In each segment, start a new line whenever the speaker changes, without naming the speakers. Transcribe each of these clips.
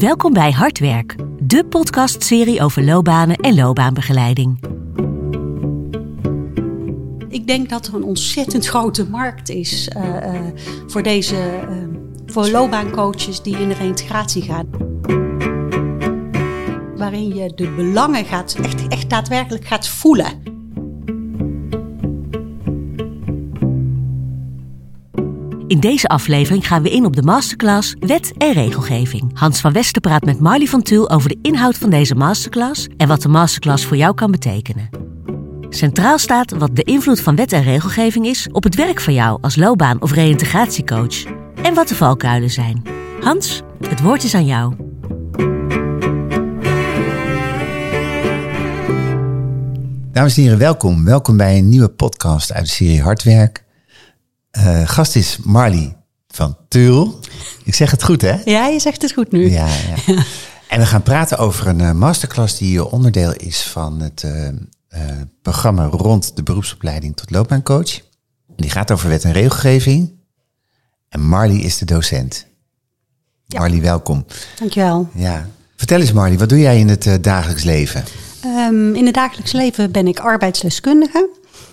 Welkom bij Hardwerk, de podcastserie over loopbanen en loopbaanbegeleiding.
Ik denk dat er een ontzettend grote markt is uh, uh, voor deze uh, voor loopbaancoaches die in de reintegratie gaan. Waarin je de belangen gaat, echt, echt daadwerkelijk gaat voelen.
In deze aflevering gaan we in op de masterclass Wet en Regelgeving. Hans van Wester praat met Marley van Tuul over de inhoud van deze masterclass en wat de masterclass voor jou kan betekenen. Centraal staat wat de invloed van wet en regelgeving is op het werk van jou als loopbaan- of reïntegratiecoach en wat de valkuilen zijn. Hans, het woord is aan jou.
Dames en heren, welkom. Welkom bij een nieuwe podcast uit de serie Hardwerk. Uh, gast is Marley van Tuul. Ik zeg het goed, hè?
Ja, je zegt het goed nu.
Ja, ja. En we gaan praten over een uh, masterclass die onderdeel is van het uh, programma rond de beroepsopleiding tot loopbaancoach. Die gaat over wet en regelgeving. En Marley is de docent. Ja. Marley, welkom.
Dankjewel.
Ja. Vertel eens Marley, wat doe jij in het dagelijks leven?
Um, in het dagelijks leven ben ik arbeidsdeskundige.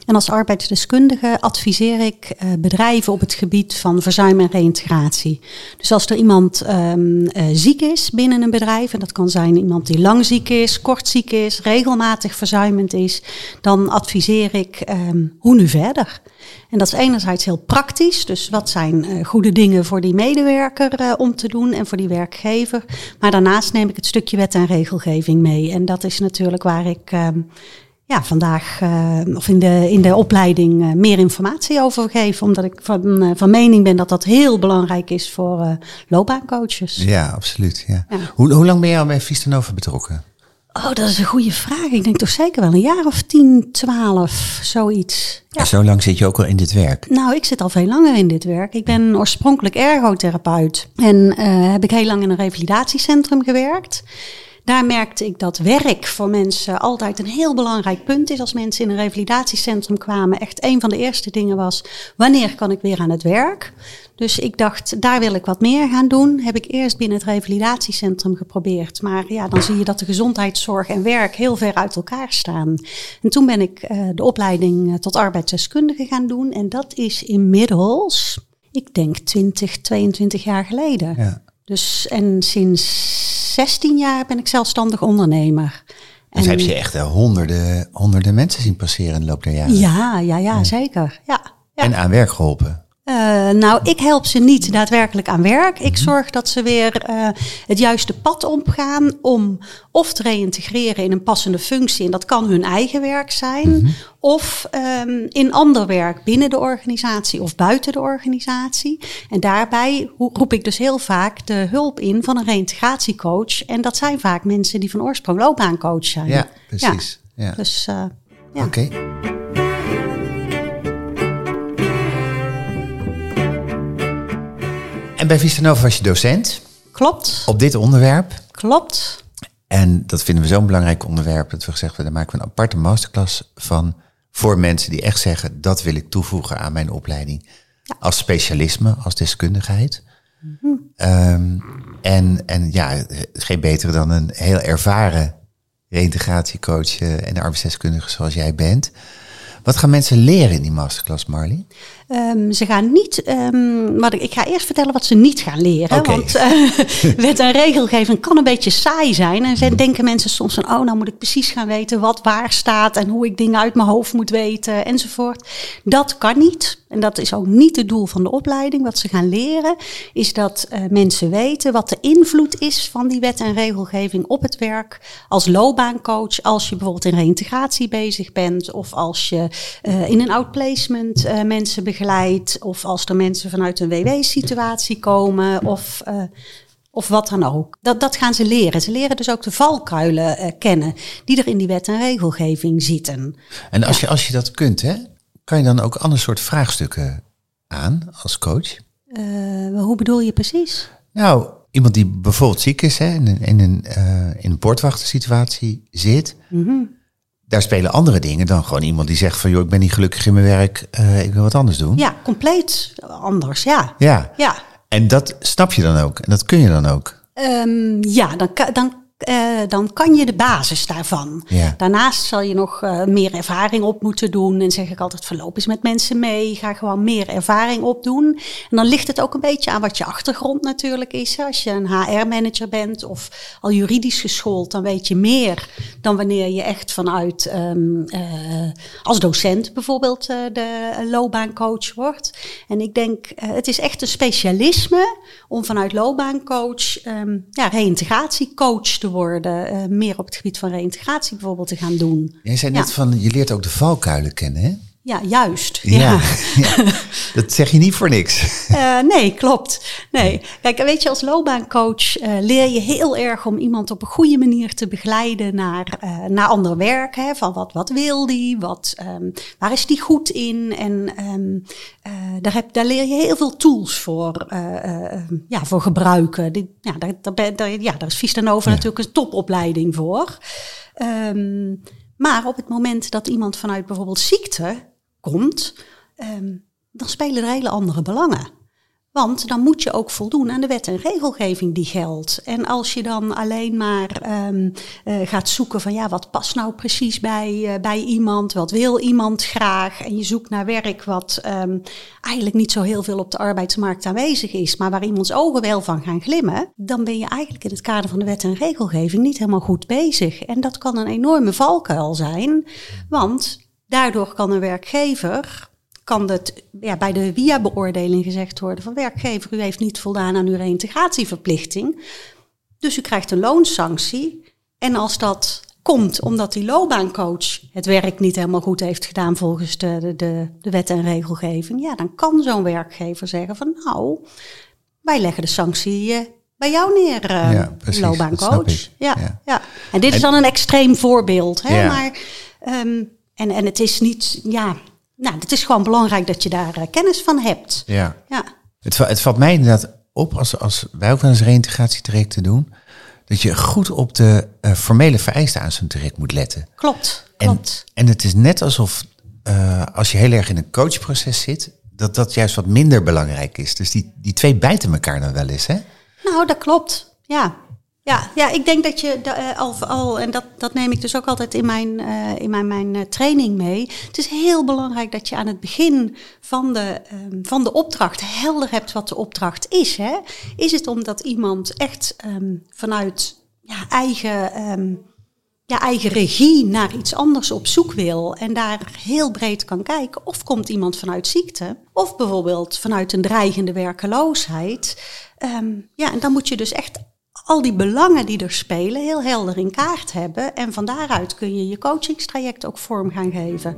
En als arbeidsdeskundige adviseer ik uh, bedrijven op het gebied van verzuim en reïntegratie. Dus als er iemand um, uh, ziek is binnen een bedrijf, en dat kan zijn iemand die lang ziek is, kort ziek is, regelmatig verzuimend is, dan adviseer ik um, hoe nu verder. En dat is enerzijds heel praktisch, dus wat zijn uh, goede dingen voor die medewerker om te doen en voor die werkgever. Maar daarnaast neem ik het stukje wet en regelgeving mee. En dat is natuurlijk waar ik um, ja, vandaag uh, of in de, in de opleiding uh, meer informatie over geven. Omdat ik van, uh, van mening ben dat dat heel belangrijk is voor loopbaancoaches.
Ja, absoluut. Ja. ja. Hoe, hoe lang ben je al bij Vistanova betrokken?
Oh, dat is een goede vraag. Ik denk toch zeker wel een jaar of 10, 12, zoiets.
Ja. En zo lang zit je ook al in dit werk?
Nou, ik zit al veel langer in dit werk. Ik ben oorspronkelijk ergotherapeut en heb ik heel lang in een revalidatiecentrum gewerkt. Daar merkte ik dat werk voor mensen altijd een heel belangrijk punt is. Als mensen in een revalidatiecentrum kwamen, echt een van de eerste dingen was: wanneer kan ik weer aan het werk? Dus ik dacht, daar wil ik wat meer gaan doen. Heb ik eerst binnen het revalidatiecentrum geprobeerd. Maar ja, dan zie je dat de gezondheidszorg en werk heel ver uit elkaar staan. En toen ben ik uh, de opleiding tot arbeidsdeskundige gaan doen. En dat is inmiddels, ik denk 20, 22 jaar geleden. Ja. Dus en sinds 16 jaar ben ik zelfstandig ondernemer.
Dus heb je echt honderden, honderden mensen zien passeren in de loop der jaren?
Ja, ja, ja, zeker. Ja, ja.
En aan werk geholpen?
Uh, nou, ik help ze niet daadwerkelijk aan werk. Ik zorg dat ze weer uh, het juiste pad opgaan om of te reïntegreren in een passende functie. En dat kan hun eigen werk zijn. Mm -hmm. Of um, in ander werk binnen de organisatie of buiten de organisatie. En daarbij roep ik dus heel vaak de hulp in van een reïntegratiecoach. En dat zijn vaak mensen die van oorsprong loopbaancoach zijn.
Ja, precies. Ja.
ja. Dus, uh,
ja. Oké. Okay. En bij Vistanova was je docent.
Klopt.
Op dit onderwerp.
Klopt.
En dat vinden we zo'n belangrijk onderwerp dat we gezegd hebben, daar maken we een aparte masterclass van voor mensen die echt zeggen, dat wil ik toevoegen aan mijn opleiding. Ja. Als specialisme, als deskundigheid. Mm -hmm. um, en, en ja, geen betere dan een heel ervaren reïntegratiecoach en arbeidsdeskundige zoals jij bent. Wat gaan mensen leren in die masterclass, Marley?
Um, ze gaan niet, um, maar ik ga eerst vertellen wat ze niet gaan leren.
Okay.
Want uh, wet en regelgeving kan een beetje saai zijn. En mm. denken mensen soms van, oh, nou moet ik precies gaan weten wat waar staat en hoe ik dingen uit mijn hoofd moet weten enzovoort. Dat kan niet. En dat is ook niet het doel van de opleiding. Wat ze gaan leren is dat uh, mensen weten wat de invloed is van die wet en regelgeving op het werk. Als loopbaancoach, als je bijvoorbeeld in reïntegratie bezig bent of als je uh, in een outplacement uh, mensen begeleidt of als er mensen vanuit een WW-situatie komen of uh, of wat dan ook. Dat, dat gaan ze leren. Ze leren dus ook de valkuilen uh, kennen die er in die wet en regelgeving zitten.
En als, ja. je, als je dat kunt, hè, kan je dan ook ander soort vraagstukken aan als coach?
Uh, hoe bedoel je precies?
Nou, iemand die bijvoorbeeld ziek is, hè, in, een, in, een, uh, in een poortwachtersituatie zit.
Mm -hmm.
Daar spelen andere dingen dan gewoon iemand die zegt van... joh, ik ben niet gelukkig in mijn werk, uh, ik wil wat anders doen.
Ja, compleet anders, ja.
Ja.
ja.
En dat snap je dan ook en dat kun je dan ook.
Ehm, ja, dan, dan, eh, dan kan je de basis daarvan.
Ja.
Daarnaast zal je nog eh, meer ervaring op moeten doen. En zeg ik altijd, verloop eens met mensen mee. Ga gewoon meer ervaring opdoen. En dan ligt het ook een beetje aan wat je achtergrond natuurlijk is. Als je een HR-manager bent of al juridisch geschoold, dan weet je meer dan wanneer je echt vanuit ehm, eh, als docent bijvoorbeeld de loopbaancoach wordt. En ik denk, het is echt een specialisme om vanuit loopbaancoach ehm, ja, reïntegratiecoach te worden. eh, meer op het gebied van reïntegratie bijvoorbeeld te gaan doen.
Jij zei net
Ja.
van, je leert ook de valkuilen kennen, hè?
Ja, juist.
Ja.
ja.
ja. Dat zeg je niet voor niks.
Eh, nee, klopt. Nee. Kijk, weet je, als loopbaancoach eh, leer je heel erg om iemand op een goede manier te begeleiden naar, eh, naar ander werk. Hè? Van wat, wat wil die? Wat, ehm, waar is die goed in? En ehm, eh, daar, heb, daar leer je heel veel tools voor, eh, eh, eh, ja, voor gebruiken. Die, ja, daar, daar, ja, daar is Vistanova
Ja.
natuurlijk een topopleiding voor. Ehm, maar op het moment dat iemand vanuit bijvoorbeeld ziekte komt, ehm, dan spelen er hele andere belangen. Want dan moet je ook voldoen aan de wet en regelgeving die geldt. En als je dan alleen maar ehm, eh, gaat zoeken van ja, wat past nou precies bij, eh, bij iemand, wat wil iemand graag, en je zoekt naar werk wat ehm, eigenlijk niet zo heel veel op de arbeidsmarkt aanwezig is, maar waar iemands ogen wel van gaan glimmen, dan ben je eigenlijk in het kader van de wet en regelgeving niet helemaal goed bezig. En dat kan een enorme valkuil zijn, want daardoor kan een werkgever kan het ja, bij de via-beoordeling gezegd worden van werkgever, u heeft niet voldaan aan uw reintegratieverplichting. Dus u krijgt een loonsanctie. En als dat komt omdat die loopbaancoach het werk niet helemaal goed heeft gedaan volgens de, de, de, wet en regelgeving, ja, dan kan zo'n werkgever zeggen van nou, wij leggen de sanctie eh, bij jou neer, eh,
Ja, precies,
loopbaancoach. Ja,
Ja.
ja. En dit is dan een extreem voorbeeld. Hè?
Ja.
Maar, ehm, en, en het is niet, ja, nou, het is gewoon belangrijk dat je daar eh, kennis van hebt.
Ja.
Ja,
Het, het valt mij inderdaad op als, als wij ook wel eens reïntegratietrajecten doen, dat je goed op de eh, formele vereisten aan zo'n traject moet letten.
klopt.
En,
klopt.
en het is net alsof eh, als je heel erg in een coachproces zit, dat dat juist wat minder belangrijk is. Dus die, die twee bijten elkaar dan wel eens, hè?
Nou, dat klopt. Ja. Ja, ja, ik denk dat je eh, al, al en dat, dat neem ik dus ook altijd in mijn, eh, in mijn, mijn eh, training mee. Het is heel belangrijk dat je aan het begin van de, ehm, van de opdracht helder hebt wat de opdracht is. Hè? Is het omdat iemand echt ehm, vanuit ja, eigen, ehm, ja, eigen regie naar iets anders op zoek wil en daar heel breed kan kijken? Of komt iemand vanuit ziekte? Of bijvoorbeeld vanuit een dreigende werkeloosheid? Ja, en dan moet je dus echt al die belangen die er spelen heel helder in kaart hebben. En van daaruit kun je je coachingstraject ook vorm gaan geven.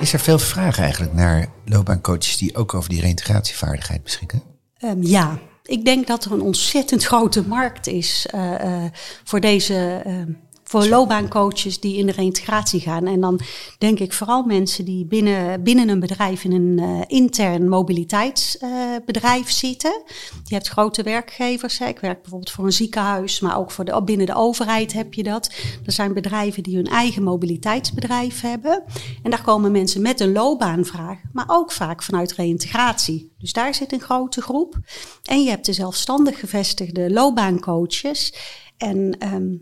Is er veel vraag eigenlijk naar loopbaancoaches die ook over die reïntegratievaardigheid beschikken?
Ehm, ja, ik denk dat er een ontzettend grote markt is eh, eh, voor deze. ehm, voor loopbaancoaches die in de reintegratie gaan. En dan denk ik vooral mensen die binnen, binnen een bedrijf in een eh, intern mobiliteitsbedrijf zitten. Je hebt grote werkgevers. Hè. Ik werk bijvoorbeeld voor een ziekenhuis, maar ook voor de, binnen de overheid heb je dat. Er zijn bedrijven die hun eigen mobiliteitsbedrijf hebben. En daar komen mensen met een loopbaanvraag, maar ook vaak vanuit reïntegratie. Dus daar zit een grote groep. En je hebt de zelfstandig gevestigde loopbaancoaches. En ehm,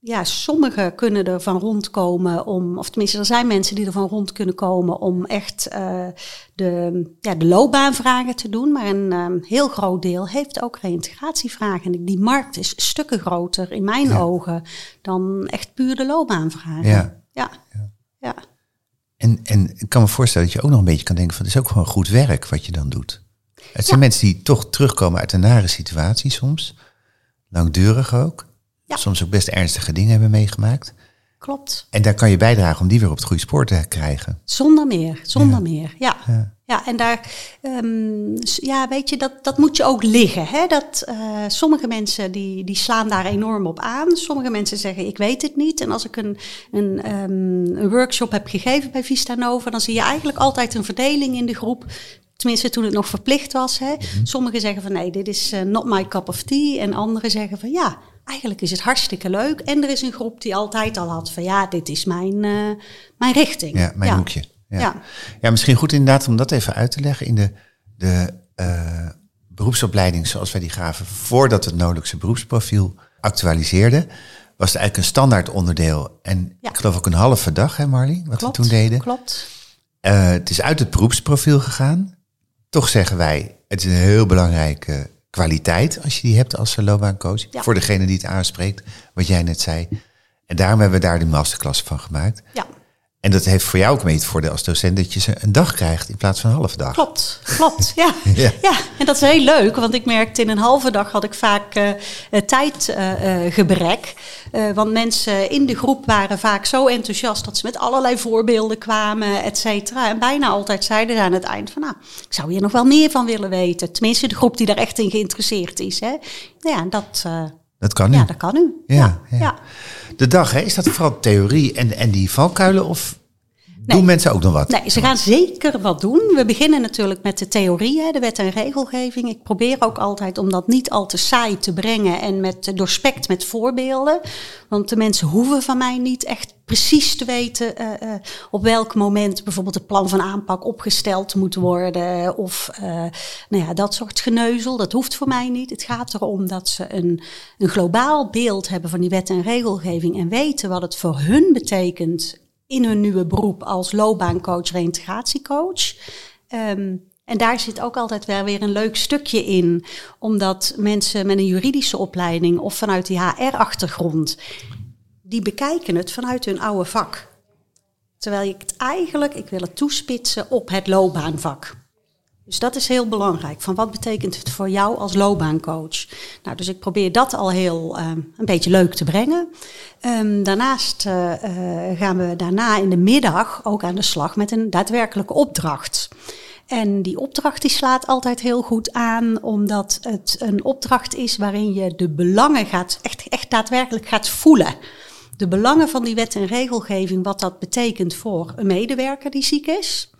ja, sommigen kunnen er van rondkomen om, of tenminste, er zijn mensen die er van rond kunnen komen om echt eh, de, ja, de loopbaanvragen te doen. Maar een ehm, heel groot deel heeft ook reïntegratievragen. En die markt is stukken groter in mijn
Ja.
ogen dan echt puur de loopbaanvragen.
Ja.
ja. ja.
En, en ik kan me voorstellen dat je ook nog een beetje kan denken van het is ook gewoon goed werk wat je dan doet. Het zijn mensen die toch terugkomen uit een nare situatie soms. Langdurig ook.
Ja.
Soms ook best ernstige dingen hebben meegemaakt.
klopt.
En daar kan je bijdragen om die weer op het goede spoor te krijgen.
Zonder meer, zonder meer. Ja.
Ja.
ja. en daar, ehm, ja, weet je, dat, dat moet je ook liggen. Hè? Dat, eh, sommige mensen die, die slaan daar enorm op aan. Sommige mensen zeggen, ik weet het niet. En als ik een, een, ehm, een workshop heb gegeven bij Vista Nova, dan zie je eigenlijk altijd een verdeling in de groep. Tenminste, toen het nog verplicht was. Hè? Sommigen zeggen van nee, dit is eh, not my cup of tea. En anderen zeggen van ja, eigenlijk is het hartstikke leuk. En er is een groep die altijd al had van ja, dit is mijn, eh, mijn richting.
Ja, mijn hoekje. Ja. Ja. misschien goed inderdaad om dat even uit te leggen. In de, de uh, beroepsopleiding zoals wij die gaven, voordat het nodigse beroepsprofiel actualiseerde, was het eigenlijk een standaard onderdeel. En ik geloof ook een halve dag, hè Marlie, wat we toen deden.
Klopt.
Uh, het is uit het beroepsprofiel gegaan. Toch zeggen wij, het is een heel belangrijke kwaliteit als je die hebt als loopbaancoach. Voor degene die het aanspreekt, wat jij net zei. En daarom hebben we daar de masterclass van gemaakt.
Ja.
En dat heeft voor jou ook mee het voordeel als docent dat je ze een dag krijgt in plaats van een halve dag.
Klopt, klopt. Ja. ja. ja. en dat is heel leuk, want ik merkte in een halve dag had ik vaak uh, tijdgebrek. Uh, want mensen in de groep waren vaak zo enthousiast dat ze met allerlei voorbeelden kwamen, et cetera. En bijna altijd zeiden ze aan het eind van, nou, ik zou hier nog wel meer van willen weten. Tenminste, de groep die daar echt in geïnteresseerd is. Hè. Nou ja, dat...
Dat kan nu.
Ja, dat kan nu.
Ja, ja. De dag, hè, is dat vooral theorie en, en die valkuilen? Of doen mensen ook nog wat?
Nee, ze gaan zeker wat doen. We beginnen natuurlijk met de theorie, de wet en regelgeving. Ik probeer ook altijd om dat niet al te saai te brengen en met, doorspekt met voorbeelden. Want de mensen hoeven van mij niet echt precies te weten uh, uh, op welk moment bijvoorbeeld het plan van aanpak opgesteld moet worden. Of uh, nou ja, dat soort geneuzel. Dat hoeft voor mij niet. Het gaat erom dat ze een, een globaal beeld hebben van die wet en regelgeving en weten wat het voor hun betekent in hun nieuwe beroep als loopbaancoach, reintegratiecoach. Um, en daar zit ook altijd wel weer een leuk stukje in, omdat mensen met een juridische opleiding of vanuit die HR-achtergrond, die bekijken het vanuit hun oude vak. Terwijl ik het eigenlijk, ik wil het toespitsen op het loopbaanvak. Dus dat is heel belangrijk. Van wat betekent het voor jou als loopbaancoach? Nou, dus ik probeer dat al heel um, een beetje leuk te brengen. Um, daarnaast uh, gaan we daarna in de middag ook aan de slag met een daadwerkelijke opdracht. En die opdracht die slaat altijd heel goed aan, omdat het een opdracht is waarin je de belangen gaat, echt, echt daadwerkelijk gaat voelen. De belangen van die wet en regelgeving, wat dat betekent voor een medewerker die ziek is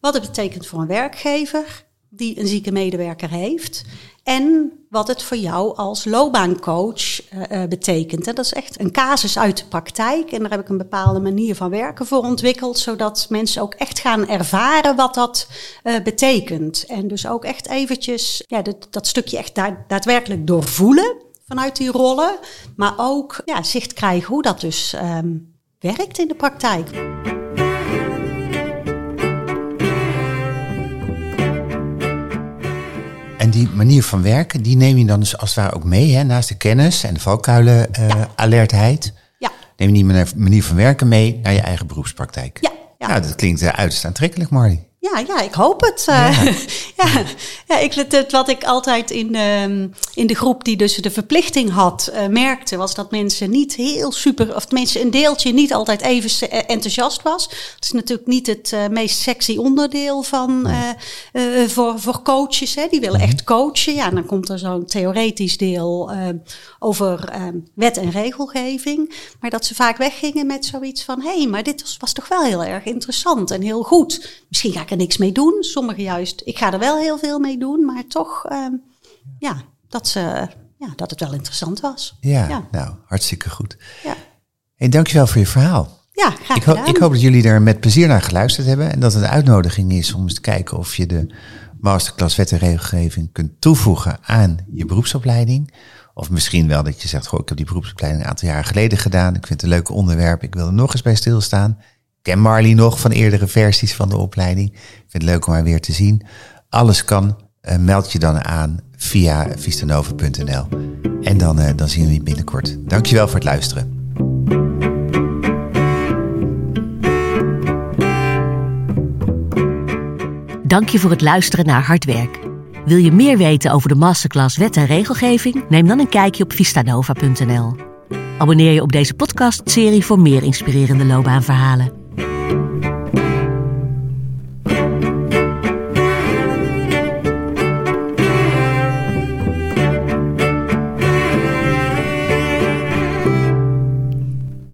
wat het betekent voor een werkgever die een zieke medewerker heeft. En wat het voor jou als loopbaancoach uh, betekent. En dat is echt een casus uit de praktijk. En daar heb ik een bepaalde manier van werken voor ontwikkeld. Zodat mensen ook echt gaan ervaren wat dat uh, betekent. En dus ook echt eventjes ja, dat, dat stukje echt da daadwerkelijk doorvoelen vanuit die rollen. Maar ook ja, zicht krijgen hoe dat dus um, werkt in de praktijk.
En die manier van werken, die neem je dan dus als het ware ook mee, hè, naast de kennis en de valkuilen uh, ja. alertheid.
Ja.
Neem je die manier van werken mee naar je eigen beroepspraktijk.
Ja. ja.
Nou, dat klinkt uh, uiterst aantrekkelijk, Marlie.
Ja, ja, ik hoop het. Ja, ja. ja ik, het, wat ik altijd in, um, in de groep die dus de verplichting had, uh, merkte, was dat mensen niet heel super, of tenminste een deeltje niet altijd even enthousiast was. Het is natuurlijk niet het uh, meest sexy onderdeel van uh, voor, voor coaches. Hè. Die willen mm -hmm. echt coachen. Ja, dan komt er zo'n theoretisch deel over wet en regelgeving. Maar dat ze vaak weggingen met zoiets van: hé, hey, maar dit was, was toch wel heel erg interessant en heel goed. Misschien ga ik er niks mee doen. Sommigen juist, ik ga er wel heel veel mee doen, maar toch, um, ja, dat, ze, ja, dat het wel interessant was.
Ja, ja. nou, hartstikke goed. Ja. Hey, dankjewel voor je verhaal.
Ja, graag
ik, ho ik hoop dat jullie er met plezier naar geluisterd hebben en dat het een uitnodiging is om eens te kijken of je de masterclass wet en regelgeving kunt toevoegen aan je beroepsopleiding. Of misschien wel dat je zegt, goh, ik heb die beroepsopleiding een aantal jaar geleden gedaan. Ik vind het een leuk onderwerp. Ik wil er nog eens bij stilstaan ken Marley nog van eerdere versies van de opleiding. Ik vind het leuk om haar weer te zien. Alles kan. Uh, meld je dan aan via vistanova.nl. En dan, uh, dan zien we je binnenkort. Dankjewel voor het luisteren.
Dank je voor het luisteren naar Hard Werk. Wil je meer weten over de masterclass Wet en Regelgeving? Neem dan een kijkje op vistanova.nl. Abonneer je op deze podcastserie voor meer inspirerende loopbaanverhalen.